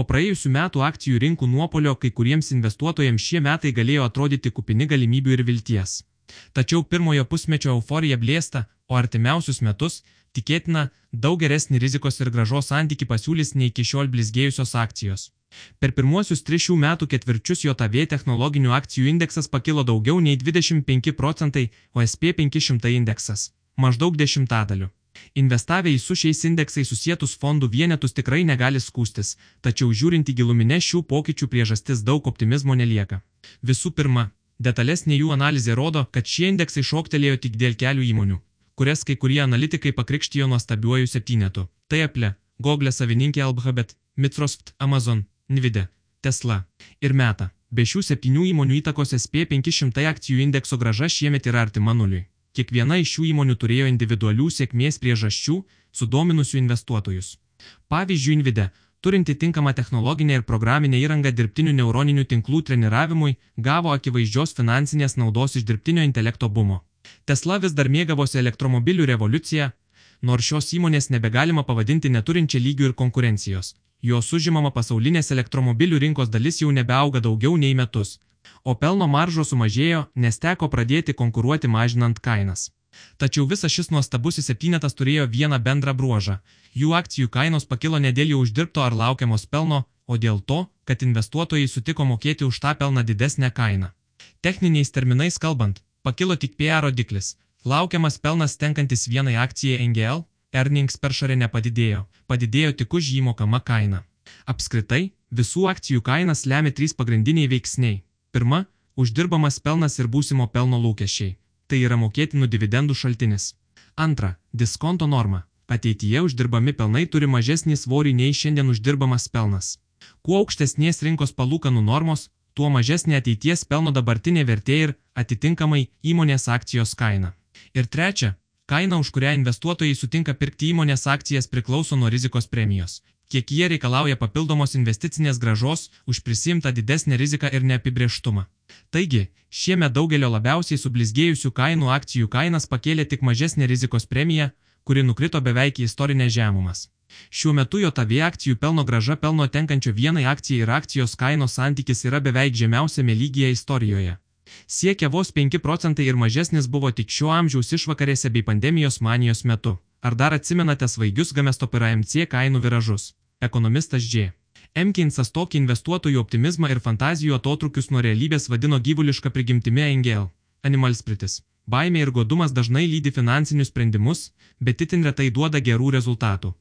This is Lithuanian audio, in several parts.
Po praėjusių metų akcijų rinkų nuopolio kai kuriems investuotojams šie metai galėjo atrodyti kupini galimybių ir vilties. Tačiau pirmojo pusmečio euforija blėsta, o artimiausius metus, tikėtina, daug geresnį rizikos ir gražos santyki pasiūlys nei iki šiol blizgėjusios akcijos. Per pirmuosius tris šių metų ketvirčius JAV technologinių akcijų indeksas pakilo daugiau nei 25 procentai, o SP500 indeksas - maždaug dešimtadaliu. Investavę į su šiais indeksais susijęs fondų vienetus tikrai negali skūstis, tačiau žiūrint į giluminę šių pokyčių priežastis daug optimizmo nelieka. Visų pirma, detalesnė jų analizė rodo, kad šie indeksai šoktelėjo tik dėl kelių įmonių, kurias kai kurie analitikai pakrikštijo nuostabiuoju septynetu. Tai Apple, Google savininkė Alphabet, Microsoft, Amazon, Nvidia, Tesla ir Meta. Be šių septynių įmonių įtakos SP500 akcijų indekso graža šiemet yra artima nuliui. Kiekviena iš šių įmonių turėjo individualių sėkmės priežasčių, sudominusių investuotojus. Pavyzdžiui, Nvidia, turinti tinkamą technologinę ir programinę įrangą dirbtinių neuroninių tinklų treniravimui, gavo akivaizdžios finansinės naudos iš dirbtinio intelekto bumo. Tesla vis dar mėgavosi elektromobilių revoliuciją, nors šios įmonės nebegalima pavadinti neturinčia lygių ir konkurencijos. Jos užimama pasaulinės elektromobilių rinkos dalis jau nebeauga daugiau nei metus, o pelno maržos sumažėjo, nes teko pradėti konkuruoti mažinant kainas. Tačiau visas šis nuostabusis septynetas turėjo vieną bendrą bruožą - jų akcijų kainos pakilo ne dėl jų uždirbto ar laukiamos pelno, o dėl to, kad investuotojai sutiko mokėti už tą pelną didesnę kainą. Techniniais terminais kalbant, pakilo tik PR rodiklis - laukiamas pelnas tenkantis vienai akcijai NGL, earnings per šarę nepadidėjo, padidėjo tik už jį mokama kaina. Apskritai, visų akcijų kainas lemia trys pagrindiniai veiksniai Pirma, uždirbamas pelnas ir būsimo pelno lūkesčiai. Tai yra mokėtinų dividendų šaltinis. Antra, diskonto norma. Ateityje uždirbami pelnai turi mažesnį svorį nei šiandien uždirbamas pelnas. Kuo aukštesnės rinkos palūkanų normos, tuo mažesnė ateities pelno dabartinė vertė ir, atitinkamai, įmonės akcijos kaina. Ir trečia, kaina, už kurią investuotojai sutinka pirkti įmonės akcijas priklauso nuo rizikos premijos kiek jie reikalauja papildomos investicinės gražos už prisimtą didesnę riziką ir neapibrieštumą. Taigi, šiemet daugelio labiausiai sublizgėjusių kainų akcijų kainas pakėlė tik mažesnė rizikos premija, kuri nukrito beveik į istorinės žemumas. Šiuo metu JAV akcijų pelno graža pelno tenkančio vienai akcijai ir akcijos kainos santykis yra beveik žemiausiame lygyje istorijoje. Siekia vos 5 procentai ir mažesnis buvo tik šio amžiaus išvakarėse bei pandemijos manijos metu. Ar dar atsimenate svaigius Gamesto ir AMC kainų viražus? Ekonomistas Dž. Emkinsas tokį investuotojų optimizmą ir fantazijų atotrukius nuo realybės vadino gyvulišką prigimtimi Engel. Animalspritis. Baimė ir godumas dažnai lydi finansinius sprendimus, bet itin retai duoda gerų rezultatų.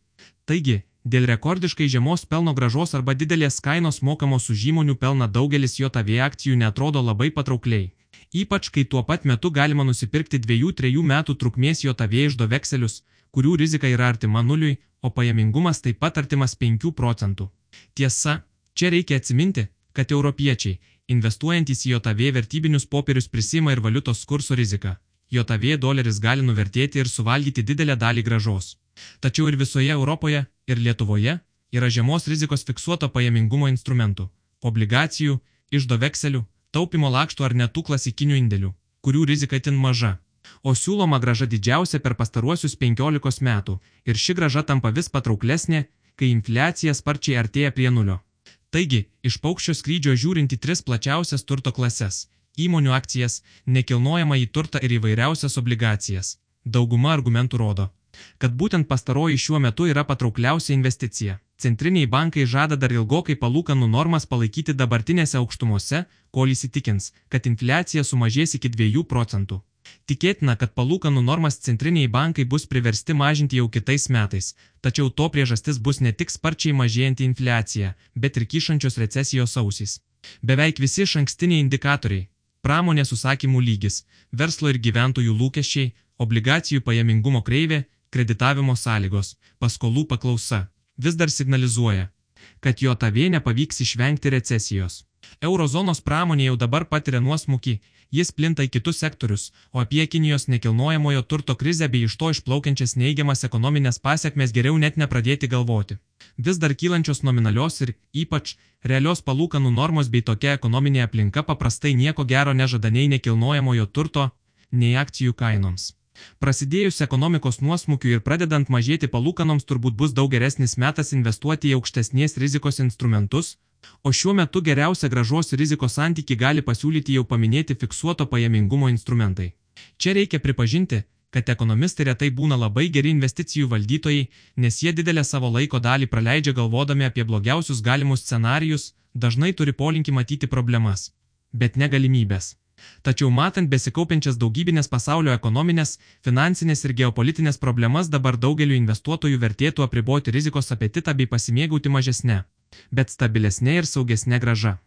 Taigi, dėl rekordiškai žemos pelno gražos arba didelės kainos mokamos už įmonių pelną daugelis JAV akcijų netrodo labai patraukliai. Ypač kai tuo pat metu galima nusipirkti 2-3 metų trukmės JAV išdo vekselius, kurių rizika yra artima nuliui, o pajamingumas taip pat artimas 5 procentų. Tiesa, čia reikia atsiminti, kad europiečiai, investuojantys į JAV vertybinius popierius prisima ir valiutos kurso riziką. JAV doleris gali nuvertėti ir suvalgyti didelę dalį gražos. Tačiau ir visoje Europoje, ir Lietuvoje yra žemos rizikos fiksuoto pajamingumo instrumentų - obligacijų, išdo vekselių, taupimo lakštų ar netų klasikinių indėlių, kurių rizika itin maža o siūloma graža didžiausia per pastaruosius 15 metų ir ši graža tampa vis patrauklesnė, kai infliacija sparčiai artėja prie nulio. Taigi, iš paukščio skrydžio žiūrint į tris plačiausias turto klases - įmonių akcijas, nekilnojamą į turtą ir įvairiausias obligacijas. Dauguma argumentų rodo, kad būtent pastaroji šiuo metu yra patraukliausia investicija. Centriniai bankai žada dar ilgokai palūkanų normas palaikyti dabartinėse aukštumose, kol įsitikins, kad infliacija sumažės iki 2 procentų. Tikėtina, kad palūkanų normas centriniai bankai bus priversti mažinti jau kitais metais, tačiau to priežastis bus ne tik sparčiai mažėjanti infliacija, bet ir kyšančios recesijos ausys. Beveik visi iš ankstiniai indikatoriai - pramonės užsakymų lygis, verslo ir gyventojų lūkesčiai, obligacijų pajamingumo kreivė, kreditavimo sąlygos, paskolų paklausa - vis dar signalizuoja, kad jo tavė nepavyks išvengti recesijos. Eurozonos pramonė jau dabar patiria nuosmukį, jis plinta į kitus sektorius, o apie Kinijos nekilnojamojo turto krizę bei iš to išplaukiančias neigiamas ekonominės pasiekmes geriau net nepradėti galvoti. Vis dar kylančios nominalios ir, ypač, realios palūkanų normos bei tokia ekonominė aplinka paprastai nieko gero nežada nei nekilnojamojo turto, nei akcijų kainoms. Prasidėjus ekonomikos nuosmukiu ir pradedant mažėti palūkanoms turbūt bus daug geresnis metas investuoti į aukštesnės rizikos instrumentus, o šiuo metu geriausią gražos rizikos santyki gali pasiūlyti jau paminėti fiksuoto pajamingumo instrumentai. Čia reikia pripažinti, kad ekonomistai retai būna labai geri investicijų valdytojai, nes jie didelę savo laiko dalį praleidžia galvodami apie blogiausius galimus scenarijus, dažnai turi polinkį matyti problemas, bet ne galimybės. Tačiau matant besikaupiančias daugybinės pasaulio ekonominės, finansinės ir geopolitinės problemas dabar daugeliu investuotojų vertėtų apriboti rizikos apetitą bei pasimėgauti mažesnė, bet stabilesnė ir saugesnė graža.